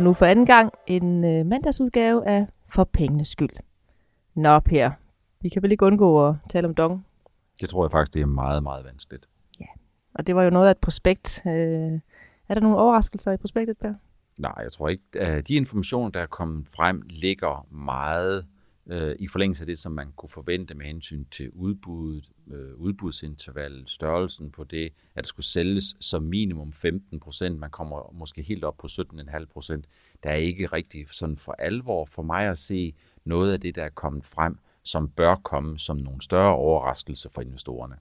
Og nu for anden gang en øh, mandagsudgave af For pengenes skyld. Nå Per, vi kan vel ikke undgå at tale om dong. Det tror jeg faktisk, det er meget, meget vanskeligt. Og det var jo noget af et prospekt. Øh, er der nogle overraskelser i prospektet, Per? Nej, jeg tror ikke. De informationer, der er kommet frem, ligger meget øh, Øh, i forlængelse af det, som man kunne forvente med hensyn til udbuddet, øh, udbudsinterval, størrelsen på det, at det skulle sælges som minimum 15 procent. Man kommer måske helt op på 17,5 procent. Der er ikke rigtig sådan for alvor for mig at se noget af det, der er kommet frem, som bør komme som nogle større overraskelser for investorerne.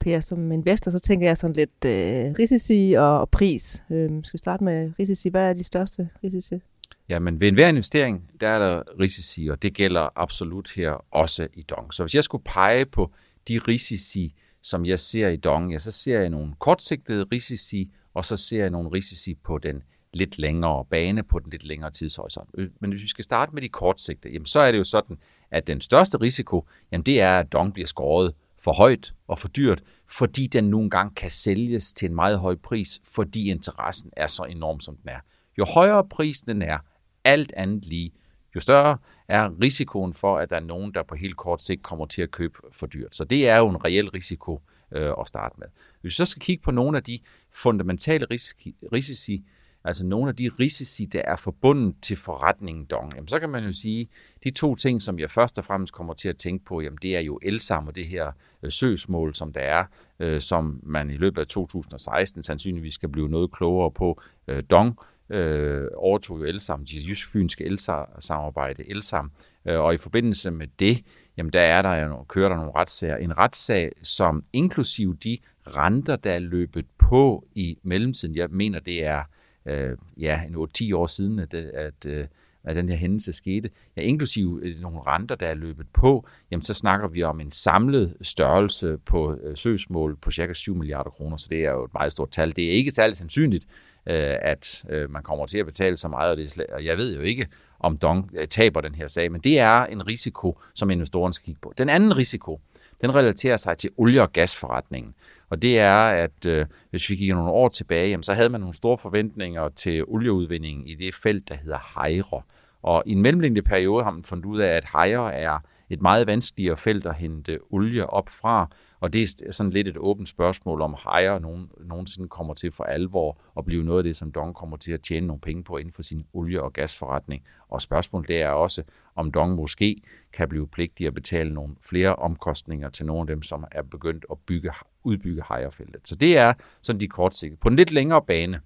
Per, som investor, så tænker jeg sådan lidt øh, risici og, og pris. Øh, skal vi starte med risici? Hvad er de største risici? Ja, men ved enhver investering, der er der risici, og det gælder absolut her også i Dong. Så hvis jeg skulle pege på de risici, som jeg ser i Dong, ja, så ser jeg nogle kortsigtede risici, og så ser jeg nogle risici på den lidt længere bane, på den lidt længere tidshorisont. Øh, men hvis vi skal starte med de kortsigtede, jamen så er det jo sådan, at den største risiko, jamen det er, at Dong bliver skåret for højt og for dyrt, fordi den nogle gange kan sælges til en meget høj pris, fordi interessen er så enorm, som den er. Jo højere prisen den er, alt andet lige, jo større er risikoen for, at der er nogen, der på helt kort sigt kommer til at købe for dyrt. Så det er jo en reel risiko øh, at starte med. Hvis vi så skal kigge på nogle af de fundamentale risici, risici altså nogle af de risici, der er forbundet til forretningen dong, jamen så kan man jo sige, de to ting, som jeg først og fremmest kommer til at tænke på, jamen det er jo elsam og det her øh, søgsmål, som der er, øh, som man i løbet af 2016 sandsynligvis skal blive noget klogere på. Øh, dong øh, overtog jo Elsam, de jysk-fynske samarbejde Elsam, øh, og i forbindelse med det, jamen der er der jo, kører der nogle retssager. En retssag, som inklusiv de renter, der er løbet på i mellemtiden, jeg mener det er øh, ja, en 8-10 år siden, at, at, øh, at den her hændelse skete, ja, inklusive øh, nogle renter, der er løbet på, jamen så snakker vi om en samlet størrelse på øh, søgsmål på cirka 7 milliarder kroner, så det er jo et meget stort tal. Det er ikke særlig sandsynligt, øh, at man kommer til at betale så meget, og, det, og jeg ved jo ikke, om Dong taber den her sag, men det er en risiko, som investoren skal kigge på. Den anden risiko, den relaterer sig til olie- og gasforretningen. Og det er, at øh, hvis vi kigger nogle år tilbage, jamen, så havde man nogle store forventninger til olieudvindingen i det felt, der hedder Hejre. Og i en mellemliggende periode har man fundet ud af, at Hejre er et meget vanskeligere felt at hente olie op fra, og det er sådan lidt et åbent spørgsmål, om Hejre nogen, nogensinde kommer til for alvor at blive noget af det, som Dong kommer til at tjene nogle penge på inden for sin olie- og gasforretning. Og spørgsmålet det er også, om Dong måske kan blive pligtig at betale nogle flere omkostninger til nogle af dem, som er begyndt at bygge, udbygge hejerfeltet. Så det er sådan de kortsigtede. På en lidt længere bane,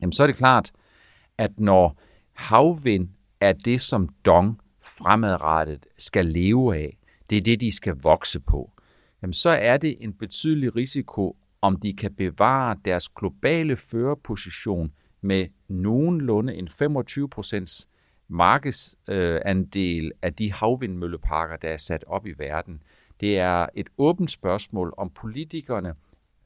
jamen så er det klart, at når havvind er det, som Dong fremadrettet skal leve af, det er det, de skal vokse på, jamen så er det en betydelig risiko, om de kan bevare deres globale førerposition med nogenlunde en 25 procents markedsandel af de havvindmølleparker, der er sat op i verden. Det er et åbent spørgsmål, om politikerne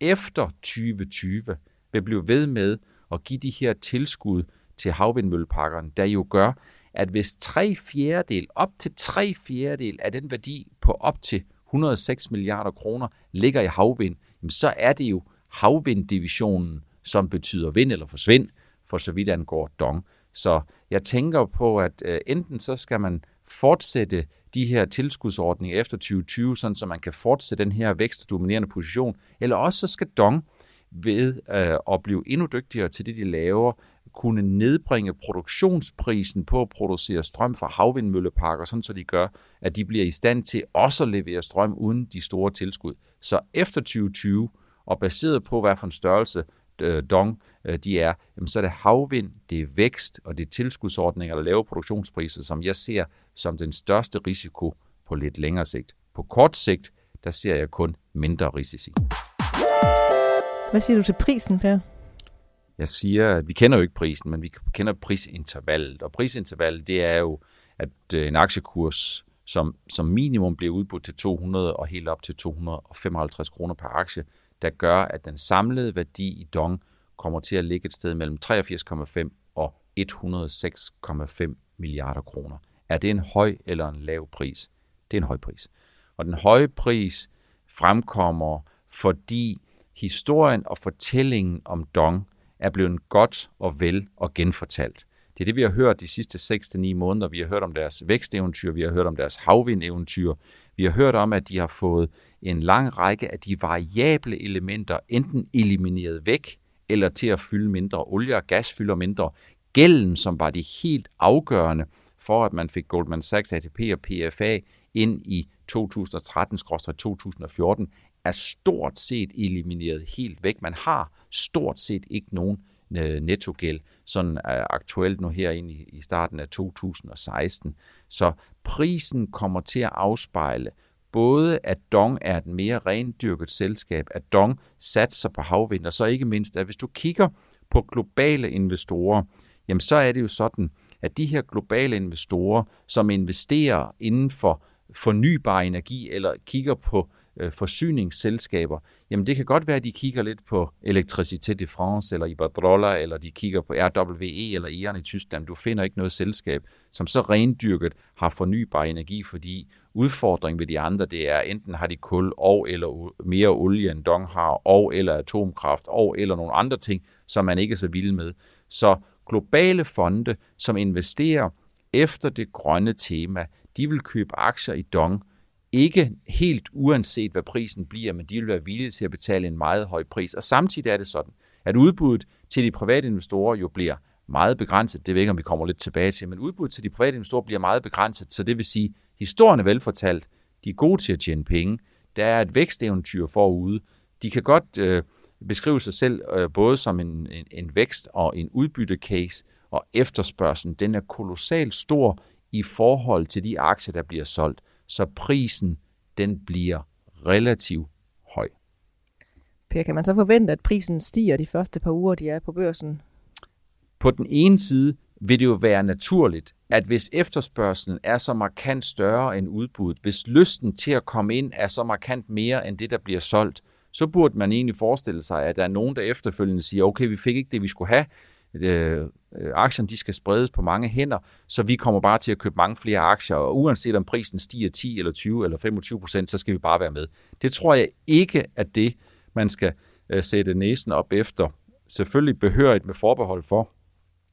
efter 2020 vil blive ved med at give de her tilskud til havvindmølleparkerne, der jo gør, at hvis tre fjerdedel, op til tre fjerdedel af den værdi på op til 106 milliarder kroner ligger i havvind, så er det jo havvinddivisionen, som betyder vind eller forsvind, for så vidt angår dong. Så jeg tænker på, at øh, enten så skal man fortsætte de her tilskudsordninger efter 2020, sådan så man kan fortsætte den her vækst og dominerende position, eller også så skal Dong ved øh, at blive endnu dygtigere til det, de laver, kunne nedbringe produktionsprisen på at producere strøm fra havvindmølleparker, sådan så de gør, at de bliver i stand til også at levere strøm uden de store tilskud. Så efter 2020, og baseret på, hvad for en størrelse øh, dong de er, jamen så er det havvind, det er vækst, og det er tilskudsordninger eller lave produktionspriser, som jeg ser som den største risiko på lidt længere sigt. På kort sigt, der ser jeg kun mindre risici. Hvad siger du til prisen, Per? Jeg siger, at vi kender jo ikke prisen, men vi kender prisintervallet. Og prisintervallet, det er jo, at øh, en aktiekurs som, som minimum bliver udbudt til 200 og helt op til 255 kroner per aktie, der gør, at den samlede værdi i Dong kommer til at ligge et sted mellem 83,5 og 106,5 milliarder kroner. Er det en høj eller en lav pris? Det er en høj pris. Og den høje pris fremkommer, fordi historien og fortællingen om Dong er blevet godt og vel og genfortalt. Det er det, vi har hørt de sidste 6-9 måneder. Vi har hørt om deres væksteventyr, vi har hørt om deres havvindeventyr, vi har hørt om, at de har fået en lang række af de variable elementer enten elimineret væk, eller til at fylde mindre. Olie og gas fylder mindre. Gælden, som var det helt afgørende for, at man fik Goldman Sachs, ATP og PFA ind i 2013-2014, er stort set elimineret helt væk. Man har stort set ikke nogen øh, nettogæld, sådan er aktuelt nu herinde i starten af 2016. Så prisen kommer til at afspejle både, at Dong er et mere rendyrket selskab, at Dong satser på havvind, og så ikke mindst, at hvis du kigger på globale investorer, jamen så er det jo sådan, at de her globale investorer, som investerer inden for fornybar energi eller kigger på øh, forsyningsselskaber, jamen det kan godt være, at de kigger lidt på Electricité de France eller Iberdrola, eller de kigger på RWE eller E.ON i Tyskland. Du finder ikke noget selskab, som så rendyrket har fornybar energi, fordi udfordringen ved de andre, det er enten har de kul og eller mere olie end Dong har, og eller atomkraft, og eller nogle andre ting, som man ikke er så vild med. Så globale fonde, som investerer efter det grønne tema, de vil købe aktier i Dong, ikke helt uanset hvad prisen bliver, men de vil være villige til at betale en meget høj pris. Og samtidig er det sådan, at udbuddet til de private investorer jo bliver meget begrænset. Det ved ikke, om vi kommer lidt tilbage til, men udbuddet til de private investorer bliver meget begrænset. Så det vil sige, at historien er velfortalt. De er gode til at tjene penge. Der er et væksteventyr forude. De kan godt øh, beskrive sig selv øh, både som en, en, en vækst- og en udbyttecase, og efterspørgselen, den er kolossalt stor i forhold til de aktier, der bliver solgt så prisen den bliver relativt høj. Per, kan man så forvente, at prisen stiger de første par uger, de er på børsen? På den ene side vil det jo være naturligt, at hvis efterspørgselen er så markant større end udbuddet, hvis lysten til at komme ind er så markant mere end det, der bliver solgt, så burde man egentlig forestille sig, at der er nogen, der efterfølgende siger, okay, vi fik ikke det, vi skulle have, øh, øh aktierne de skal spredes på mange hænder, så vi kommer bare til at købe mange flere aktier, og uanset om prisen stiger 10 eller 20 eller 25 procent, så skal vi bare være med. Det tror jeg ikke er det, man skal øh, sætte næsen op efter. Selvfølgelig behørigt med forbehold for,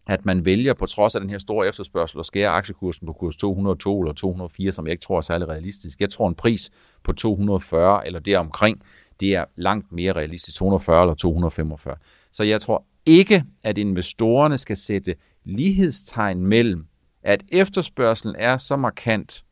at man vælger på trods af den her store efterspørgsel at skære aktiekursen på kurs 202 eller 204, som jeg ikke tror er særlig realistisk. Jeg tror en pris på 240 eller deromkring, det er langt mere realistisk, 240 eller 245. Så jeg tror ikke, at investorerne skal sætte lighedstegn mellem, at efterspørgselen er så markant,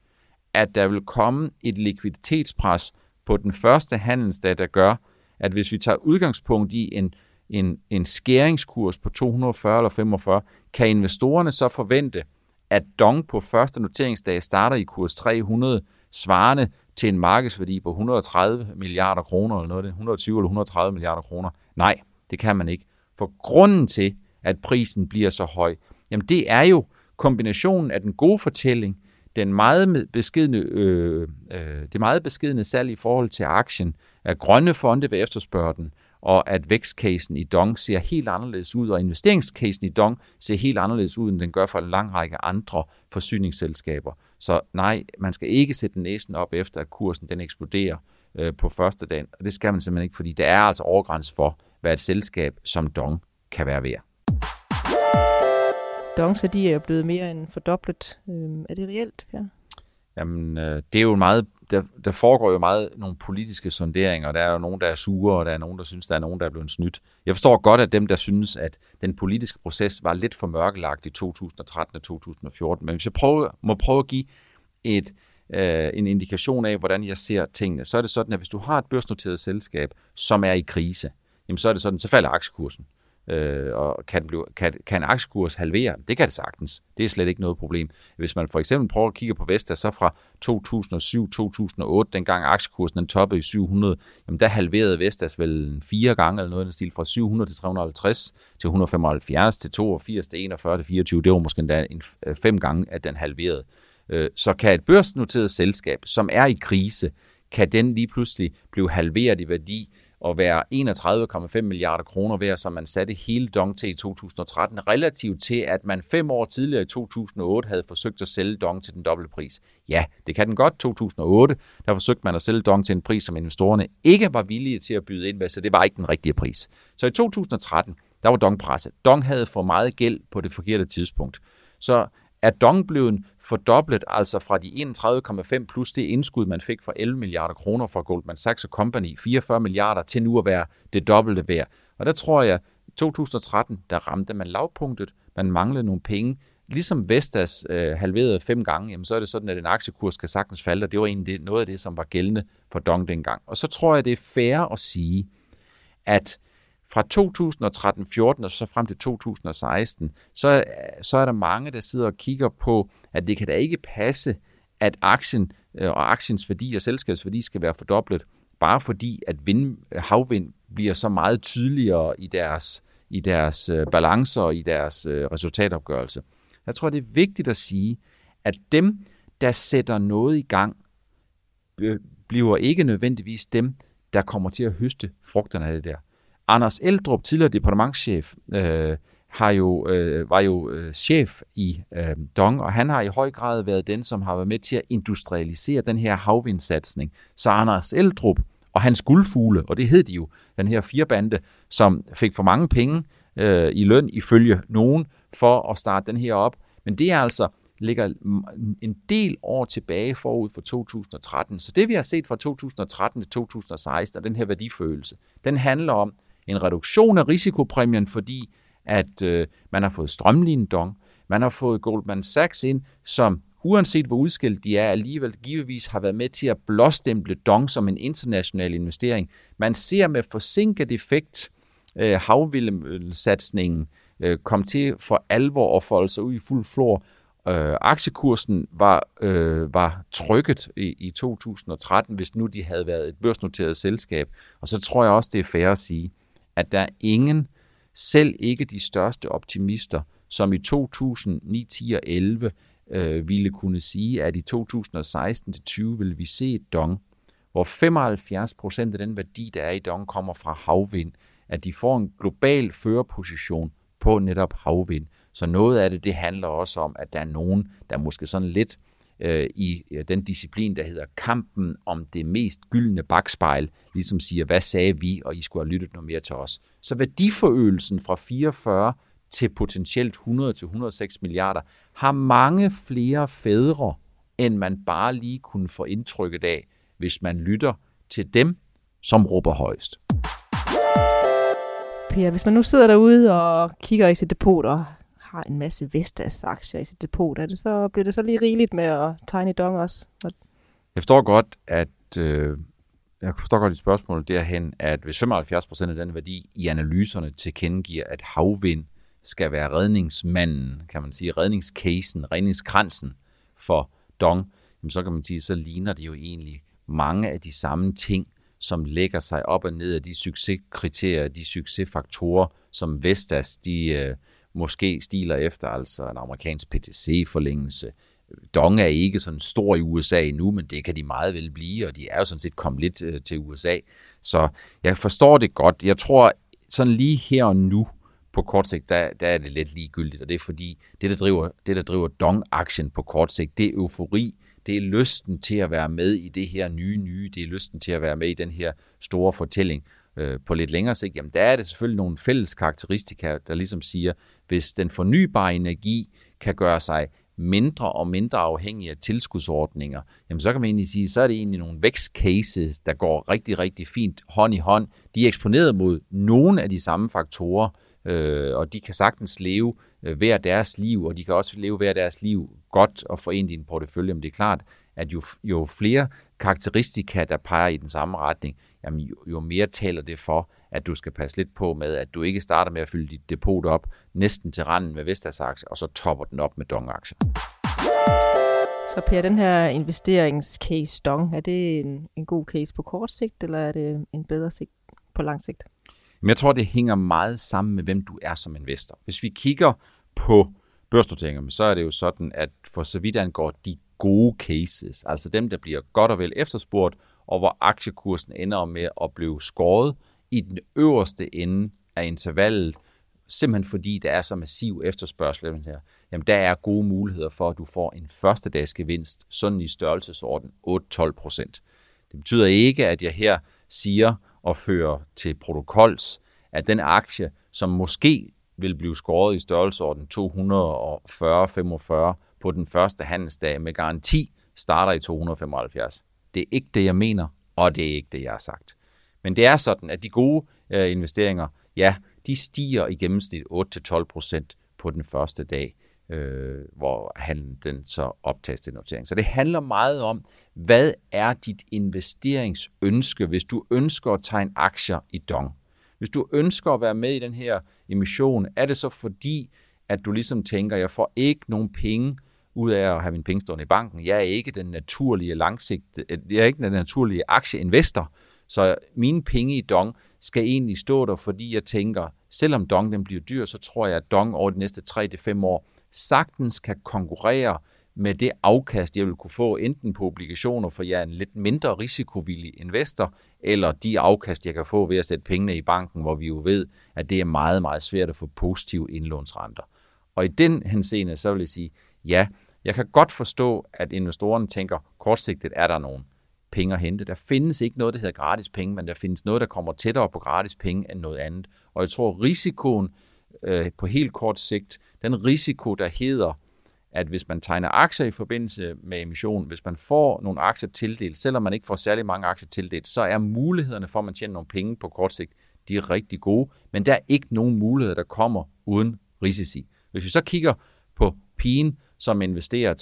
at der vil komme et likviditetspres på den første handelsdag, der gør, at hvis vi tager udgangspunkt i en, en, en skæringskurs på 240 eller 45, kan investorerne så forvente, at Dong på første noteringsdag starter i kurs 300, svarende til en markedsværdi på 130 milliarder kroner, eller noget af det, 120 eller 130 milliarder kroner. Nej, det kan man ikke. For grunden til, at prisen bliver så høj, jamen det er jo kombinationen af den gode fortælling, den meget beskedne, øh, øh, det meget beskedne salg i forhold til aktien, at grønne fonde vil efterspørge den, og at vækstcasen i Dong ser helt anderledes ud, og investeringscasen i Dong ser helt anderledes ud, end den gør for en lang række andre forsyningsselskaber. Så nej, man skal ikke sætte næsen op efter, at kursen den eksploderer øh, på første dag. Og det skal man simpelthen ikke, fordi der er altså overgræns for, hvad et selskab som Dong kan være værd. Dongs værdi er jo blevet mere end fordoblet. Øh, er det reelt, Ja? Jamen, øh, det er jo meget, der, der foregår jo meget nogle politiske sonderinger. Der er jo nogen, der er sure, og der er nogen, der synes, der er nogen, der er blevet snydt. Jeg forstår godt, at dem, der synes, at den politiske proces var lidt for mørkelagt i 2013 og 2014. Men hvis jeg prøver, må prøve at give et, øh, en indikation af, hvordan jeg ser tingene, så er det sådan, at hvis du har et børsnoteret selskab, som er i krise, jamen så er det sådan, så falder aktiekursen. Øh, og kan, blive, kan, kan en aktiekurs halvere? Det kan det sagtens. Det er slet ikke noget problem. Hvis man for eksempel prøver at kigge på Vestas, så fra 2007-2008, dengang aktiekursen den toppede i 700, jamen der halverede Vestas vel fire gange eller noget i den stil, fra 700 til 350 til 175 til 82 til 41 til 24. Det var måske endda en, øh, fem gange, at den halverede. Øh, så kan et børsnoteret selskab, som er i krise, kan den lige pludselig blive halveret i værdi, at være 31,5 milliarder kroner værd, som man satte hele Dong til i 2013, relativt til, at man fem år tidligere i 2008 havde forsøgt at sælge Dong til den dobbelte pris. Ja, det kan den godt. 2008, der forsøgte man at sælge Dong til en pris, som investorerne ikke var villige til at byde ind med, så det var ikke den rigtige pris. Så i 2013, der der var Dong presset. Dong havde for meget gæld på det forkerte tidspunkt. Så er Dong blevet fordoblet, altså fra de 31,5 plus det indskud, man fik for 11 milliarder kroner fra Goldman Sachs Company, 44 milliarder til nu at være det dobbelte værd. Og der tror jeg, 2013, der ramte man lavpunktet, man manglede nogle penge. Ligesom Vestas øh, halverede fem gange, jamen, så er det sådan, at en aktiekurs kan sagtens falde, og det var egentlig noget af det, som var gældende for Dong dengang. Og så tror jeg, det er fair at sige, at fra 2013-14 og så frem til 2016, så, så er der mange, der sidder og kigger på, at det kan da ikke passe, at aktien øh, og aktiens værdi og selskabets værdi skal være fordoblet, bare fordi at vind, havvind bliver så meget tydeligere i deres, i deres øh, balancer og i deres øh, resultatopgørelse. Jeg tror, det er vigtigt at sige, at dem, der sætter noget i gang, bliver ikke nødvendigvis dem, der kommer til at høste frugterne af det der. Anders Eldrup, tidligere departementschef, øh, har jo, øh, var jo øh, chef i øh, Dong, og han har i høj grad været den, som har været med til at industrialisere den her havvindsatsning. Så Anders Eldrup og hans guldfugle, og det hed de jo, den her firebande, som fik for mange penge øh, i løn ifølge nogen for at starte den her op. Men det er altså ligger en del år tilbage forud for 2013. Så det vi har set fra 2013 til 2016, den her værdifølelse, den handler om, en reduktion af risikopræmien, fordi at øh, man har fået strømlignet dong. Man har fået Goldman Sachs ind, som uanset hvor udskilt de er, alligevel givetvis har været med til at blåstemple dong som en international investering. Man ser med forsinket effekt øh, havvildsatsningen øh, kom til for alvor at folde sig ud i fuld flor. Øh, aktiekursen var, øh, var trykket i, i 2013, hvis nu de havde været et børsnoteret selskab. Og så tror jeg også, det er fair at sige, at der er ingen, selv ikke de største optimister, som i 2009, 10 og 11 øh, ville kunne sige, at i 2016 til 20 vil vi se et dong, hvor 75 procent af den værdi, der er i dong, kommer fra havvind, at de får en global førerposition på netop havvind. Så noget af det, det handler også om, at der er nogen, der måske sådan lidt øh, i øh, den disciplin, der hedder kampen om det mest gyldne bagspejl, ligesom siger, hvad sagde vi, og I skulle have lyttet noget mere til os. Så værdiforøgelsen fra 44 til potentielt 100-106 milliarder har mange flere fædre, end man bare lige kunne få indtrykket af, hvis man lytter til dem, som råber højst. Per, hvis man nu sidder derude og kigger i sit depot og har en masse Vestas aktier i sit depot, er det så, bliver det så lige rigeligt med at tegne i dong også? Jeg forstår godt, at øh, jeg forstår godt dit spørgsmål derhen, at hvis 75% af den værdi i analyserne tilkendegiver, at havvind skal være redningsmanden, kan man sige, redningscasen, redningskransen for Dong, jamen så kan man sige, så ligner det jo egentlig mange af de samme ting, som lægger sig op og ned af de succeskriterier, de succesfaktorer, som Vestas de, øh, måske stiler efter, altså en amerikansk PTC-forlængelse. Dong er ikke sådan stor i USA endnu, men det kan de meget vel blive, og de er jo sådan set kommet lidt øh, til USA. Så jeg forstår det godt. Jeg tror, sådan lige her og nu, på kort sigt, der, der er det lidt ligegyldigt, og det er fordi, det der driver, det, der driver Dong-aktien på kort sigt, det er eufori, det er lysten til at være med i det her nye nye, det er lysten til at være med i den her store fortælling øh, på lidt længere sigt, jamen der er det selvfølgelig nogle fælles karakteristika, der ligesom siger, hvis den fornybare energi kan gøre sig mindre og mindre afhængig af tilskudsordninger, jamen så kan man egentlig sige, så er det egentlig nogle vækstcases, der går rigtig, rigtig fint hånd i hånd. De er eksponeret mod nogle af de samme faktorer, øh, og de kan sagtens leve øh, hver deres liv, og de kan også leve hver deres liv godt og forene i en portefølje, men det er klart, at jo, jo flere karakteristika, der peger i den samme retning, jamen jo, jo mere taler det for, at du skal passe lidt på med, at du ikke starter med at fylde dit depot op næsten til randen med Vestas aktier, og så topper den op med Dong-aktier. Så Per, den her investeringscase Dong, er det en, en god case på kort sigt, eller er det en bedre sigt på lang sigt? Men jeg tror, det hænger meget sammen med, hvem du er som investor. Hvis vi kigger på børsnoteringer, så er det jo sådan, at for så vidt angår de gode cases, altså dem, der bliver godt og vel efterspurgt, og hvor aktiekursen ender med at blive skåret i den øverste ende af intervallet, simpelthen fordi der er så massiv efterspørgsel her, jamen der er gode muligheder for, at du får en første dags gevinst, sådan i størrelsesorden 8-12 procent. Det betyder ikke, at jeg her siger og fører til protokols, at den aktie, som måske vil blive skåret i størrelsesorden 240-45 på den første handelsdag med garanti, starter i 275. Det er ikke det, jeg mener, og det er ikke det, jeg har sagt. Men det er sådan, at de gode øh, investeringer, ja, de stiger i gennemsnit 8-12% på den første dag, øh, hvor handlen den så optages til notering. Så det handler meget om, hvad er dit investeringsønske, hvis du ønsker at tegne aktier i Dong? Hvis du ønsker at være med i den her emission, er det så fordi, at du ligesom tænker, jeg får ikke nogen penge ud af at have min penge stående i banken. Jeg er ikke den naturlige langsigt, øh, jeg er ikke den naturlige aktieinvestor, så mine penge i Dong skal egentlig stå der, fordi jeg tænker, selvom Dong den bliver dyr, så tror jeg, at Dong over de næste 3-5 år sagtens kan konkurrere med det afkast, jeg vil kunne få enten på obligationer, for jeg er en lidt mindre risikovillig investor, eller de afkast, jeg kan få ved at sætte pengene i banken, hvor vi jo ved, at det er meget, meget svært at få positive indlånsrenter. Og i den henseende, så vil jeg sige, ja, jeg kan godt forstå, at investorerne tænker, kortsigtet er der nogen penge at hente. Der findes ikke noget, der hedder gratis penge, men der findes noget, der kommer tættere på gratis penge end noget andet. Og jeg tror, risikoen øh, på helt kort sigt, den risiko, der hedder, at hvis man tegner aktier i forbindelse med emission, hvis man får nogle aktier tildelt, selvom man ikke får særlig mange aktier tildelt, så er mulighederne for, at man tjener nogle penge på kort sigt, de er rigtig gode, men der er ikke nogen muligheder, der kommer uden risici. Hvis vi så kigger på pigen, som investerer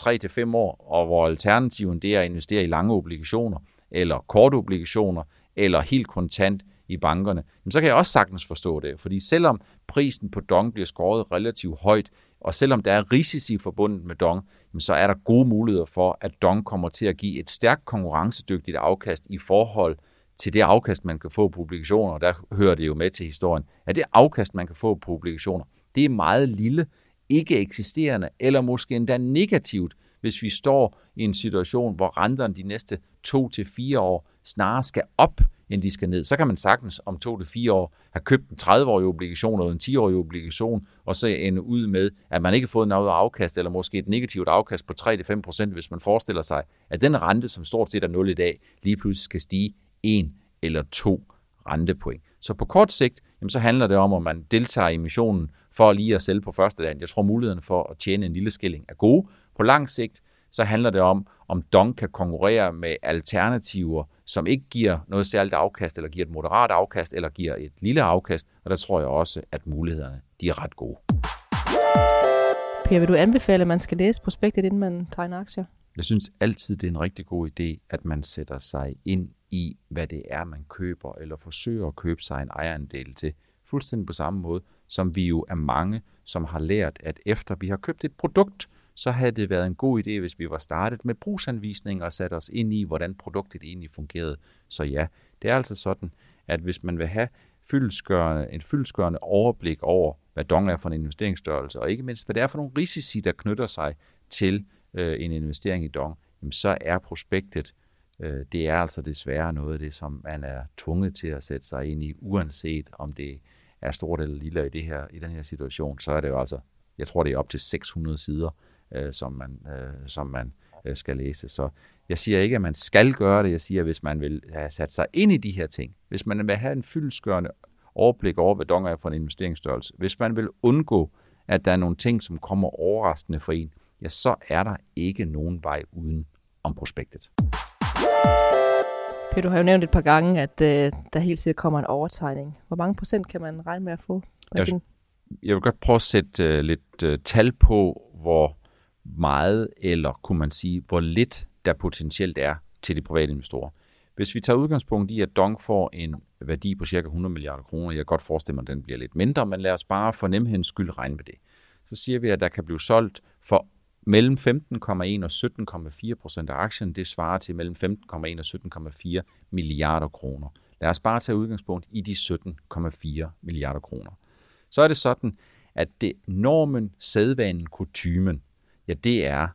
3-5 år, og hvor alternativen det er at investere i lange obligationer, eller korte obligationer, eller helt kontant i bankerne, så kan jeg også sagtens forstå det. Fordi selvom prisen på Dong bliver skåret relativt højt, og selvom der er risici forbundet med Dong, så er der gode muligheder for, at Dong kommer til at give et stærkt konkurrencedygtigt afkast i forhold til det afkast, man kan få på obligationer. Der hører det jo med til historien, at det afkast, man kan få på obligationer, det er meget lille, ikke eksisterende, eller måske endda negativt, hvis vi står i en situation, hvor renterne de næste to til fire år snarere skal op, end de skal ned. Så kan man sagtens om to til fire år have købt en 30-årig obligation eller en 10-årig obligation, og så ende ud med, at man ikke har fået noget afkast, eller måske et negativt afkast på 3-5%, hvis man forestiller sig, at den rente, som stort set er 0 i dag, lige pludselig skal stige 1 eller 2 rentepoint. Så på kort sigt, jamen så handler det om, at man deltager i missionen for lige at sælge på første dag. Jeg tror, mulighederne for at tjene en lille skilling er gode. På lang sigt, så handler det om, om Dong kan konkurrere med alternativer, som ikke giver noget særligt afkast, eller giver et moderat afkast, eller giver et lille afkast, og der tror jeg også, at mulighederne de er ret gode. Per, vil du anbefale, at man skal læse prospektet, inden man tegner aktier? Jeg synes altid, det er en rigtig god idé, at man sætter sig ind i, hvad det er, man køber, eller forsøger at købe sig en ejerandel til. Fuldstændig på samme måde, som vi jo er mange, som har lært, at efter vi har købt et produkt, så havde det været en god idé, hvis vi var startet med brugsanvisninger og sat os ind i, hvordan produktet egentlig fungerede. Så ja, det er altså sådan, at hvis man vil have fyldskørende, en fyldskørende overblik over, hvad Dong er for en investeringsstørrelse, og ikke mindst, hvad det er for nogle risici, der knytter sig til øh, en investering i Dong, jamen så er prospektet, øh, det er altså desværre noget af det, som man er tvunget til at sætte sig ind i, uanset om det er stort eller lille i, det her, i den her situation, så er det jo altså, jeg tror det er op til 600 sider, øh, som man, øh, som man øh, skal læse. Så jeg siger ikke, at man skal gøre det. Jeg siger, at hvis man vil have sat sig ind i de her ting, hvis man vil have en fyldskørende overblik over, hvad donger er for en investeringsstørrelse, hvis man vil undgå, at der er nogle ting, som kommer overraskende for en, ja, så er der ikke nogen vej uden om prospektet. Per, du har jo nævnt et par gange, at øh, der helt sikkert kommer en overtegning. Hvor mange procent kan man regne med at få? Jeg, jeg vil godt prøve at sætte uh, lidt uh, tal på, hvor meget, eller kunne man sige, hvor lidt der potentielt er til de private investorer. Hvis vi tager udgangspunkt i, at Dong får en værdi på cirka 100 milliarder kroner, jeg kan godt forestille mig, at den bliver lidt mindre, men lad os bare for nemhedens skyld regne med det. Så siger vi, at der kan blive solgt for mellem 15,1 og 17,4 procent af aktien. Det svarer til mellem 15,1 og 17,4 milliarder kroner. Lad os bare tage udgangspunkt i de 17,4 milliarder kroner. Så er det sådan, at det normen, sædvanen, kutymen, ja, det er,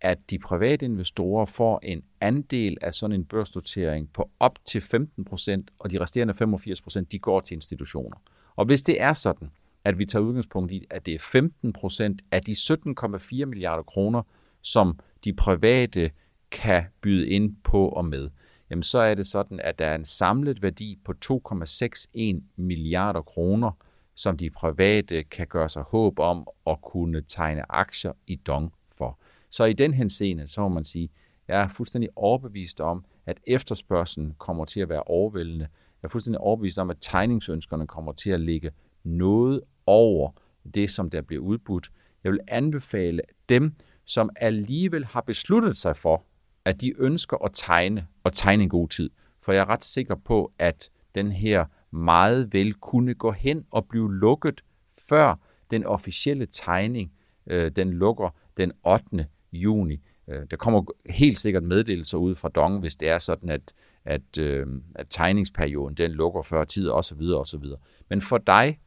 at de private investorer får en andel af sådan en børsnotering på op til 15 procent, og de resterende 85 procent, de går til institutioner. Og hvis det er sådan, at vi tager udgangspunkt i, at det er 15 procent af de 17,4 milliarder kroner, som de private kan byde ind på og med, jamen så er det sådan, at der er en samlet værdi på 2,61 milliarder kroner, som de private kan gøre sig håb om at kunne tegne aktier i Dong for. Så i den henseende, så må man sige, jeg er fuldstændig overbevist om, at efterspørgselen kommer til at være overvældende. Jeg er fuldstændig overbevist om, at tegningsønskerne kommer til at ligge noget over det, som der bliver udbudt. Jeg vil anbefale dem, som alligevel har besluttet sig for, at de ønsker at tegne, og tegne en god tid. For jeg er ret sikker på, at den her meget vel kunne gå hen og blive lukket, før den officielle tegning øh, den lukker den 8. juni. Øh, der kommer helt sikkert meddelelser ud fra Dong, hvis det er sådan, at, at, øh, at tegningsperioden den lukker før tid osv. osv. Men for dig,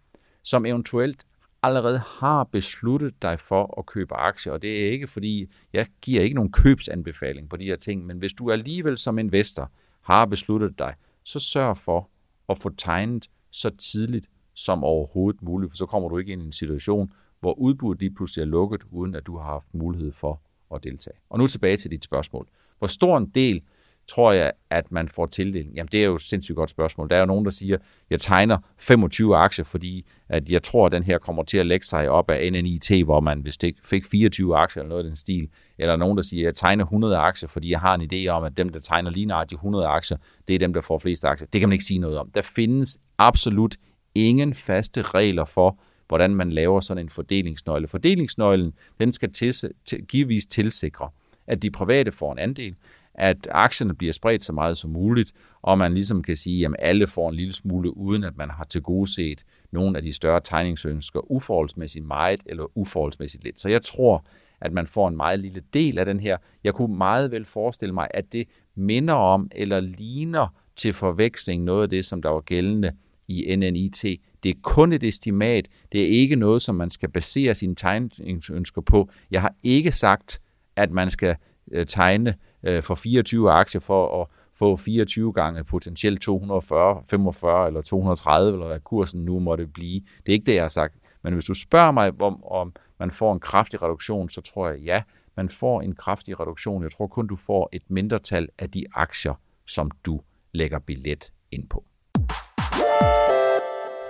som eventuelt allerede har besluttet dig for at købe aktier, og det er ikke fordi, jeg giver ikke nogen købsanbefaling på de her ting, men hvis du alligevel som investor har besluttet dig, så sørg for at få tegnet så tidligt som overhovedet muligt, for så kommer du ikke ind i en situation, hvor udbuddet lige pludselig er lukket, uden at du har haft mulighed for at deltage. Og nu tilbage til dit spørgsmål. Hvor stor en del tror jeg, at man får tildeling? Jamen, det er jo et sindssygt godt spørgsmål. Der er jo nogen, der siger, jeg tegner 25 aktier, fordi at jeg tror, at den her kommer til at lægge sig op af NNIT, hvor man hvis det fik 24 aktier eller noget af den stil. Eller nogen, der siger, jeg tegner 100 aktier, fordi jeg har en idé om, at dem, der tegner lige nøjagtigt 100 aktier, det er dem, der får flest aktier. Det kan man ikke sige noget om. Der findes absolut ingen faste regler for, hvordan man laver sådan en fordelingsnøgle. Fordelingsnøglen, den skal til, til, givetvis tilsikre, at de private får en andel, at aktierne bliver spredt så meget som muligt, og man ligesom kan sige, at alle får en lille smule, uden at man har til gode set nogle af de større tegningsønsker uforholdsmæssigt meget eller uforholdsmæssigt lidt. Så jeg tror, at man får en meget lille del af den her. Jeg kunne meget vel forestille mig, at det minder om eller ligner til forveksling noget af det, som der var gældende i NNIT. Det er kun et estimat. Det er ikke noget, som man skal basere sine tegningsønsker på. Jeg har ikke sagt, at man skal øh, tegne øh, for 24 aktier for at få 24 gange potentielt 240, 45 eller 230, eller hvad kursen nu måtte blive. Det er ikke det, jeg har sagt. Men hvis du spørger mig, om, om man får en kraftig reduktion, så tror jeg, ja, man får en kraftig reduktion. Jeg tror kun, du får et mindretal af de aktier, som du lægger billet ind på.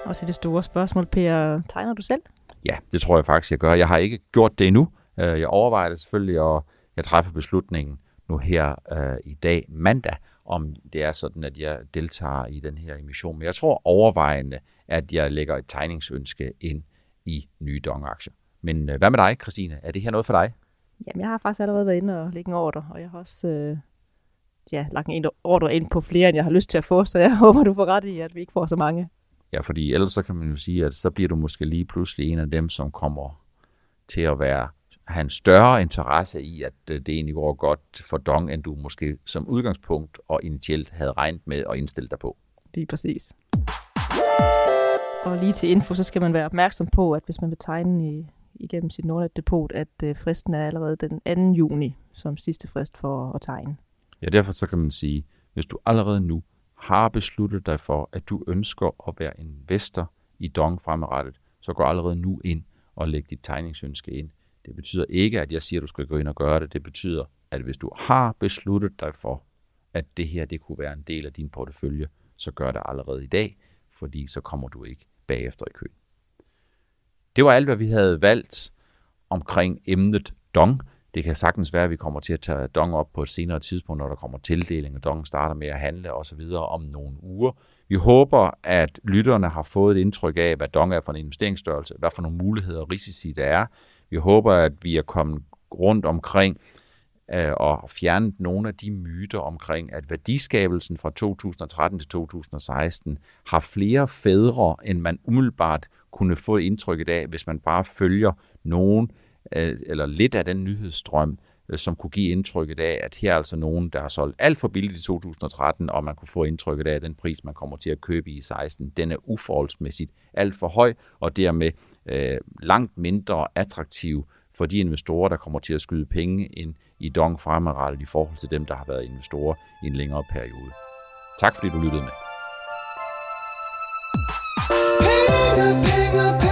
Og så det store spørgsmål, Per, tegner du selv? Ja, det tror jeg faktisk, jeg gør. Jeg har ikke gjort det endnu. Øh, jeg overvejer det selvfølgelig, og jeg træffer beslutningen nu her øh, i dag, mandag, om det er sådan, at jeg deltager i den her emission. Men jeg tror overvejende, at jeg lægger et tegningsønske ind i nye dong-aktier. Men øh, hvad med dig, Christine? Er det her noget for dig? Jamen, jeg har faktisk allerede været inde og lægge en ordre, og jeg har også øh, ja, lagt en ordre ind på flere, end jeg har lyst til at få, så jeg håber, du får ret i, at vi ikke får så mange. Ja, fordi ellers så kan man jo sige, at så bliver du måske lige pludselig en af dem, som kommer til at være have en større interesse i, at øh, det egentlig går godt for Dong, end du måske som udgangspunkt og initielt havde regnet med at indstille dig på. Lige præcis. Og lige til info, så skal man være opmærksom på, at hvis man vil tegne i, igennem sit Nordnet-depot, at øh, fristen er allerede den 2. juni som sidste frist for at tegne. Ja, derfor så kan man sige, hvis du allerede nu har besluttet dig for, at du ønsker at være investor i Dong fremadrettet, så gå allerede nu ind og læg dit tegningsønske ind. Det betyder ikke, at jeg siger, at du skal gå ind og gøre det. Det betyder, at hvis du har besluttet dig for, at det her det kunne være en del af din portefølje, så gør det allerede i dag, fordi så kommer du ikke bagefter i køen. Det var alt, hvad vi havde valgt omkring emnet dong. Det kan sagtens være, at vi kommer til at tage dong op på et senere tidspunkt, når der kommer tildeling, og dong starter med at handle osv. om nogle uger. Vi håber, at lytterne har fået et indtryk af, hvad dong er for en investeringsstørrelse, hvad for nogle muligheder og risici der er, vi håber, at vi er kommet rundt omkring øh, og fjernet nogle af de myter omkring, at værdiskabelsen fra 2013 til 2016 har flere fædre, end man umiddelbart kunne få indtrykket af, hvis man bare følger nogen øh, eller lidt af den nyhedsstrøm, øh, som kunne give indtrykket af, at her er altså nogen, der har solgt alt for billigt i 2013, og man kunne få indtrykket af, at den pris, man kommer til at købe i 16, den er uforholdsmæssigt alt for høj, og dermed øh, langt mindre attraktiv for de investorer, der kommer til at skyde penge ind i Dong fremadrettet i forhold til dem, der har været investorer i en længere periode. Tak fordi du lyttede med. Pay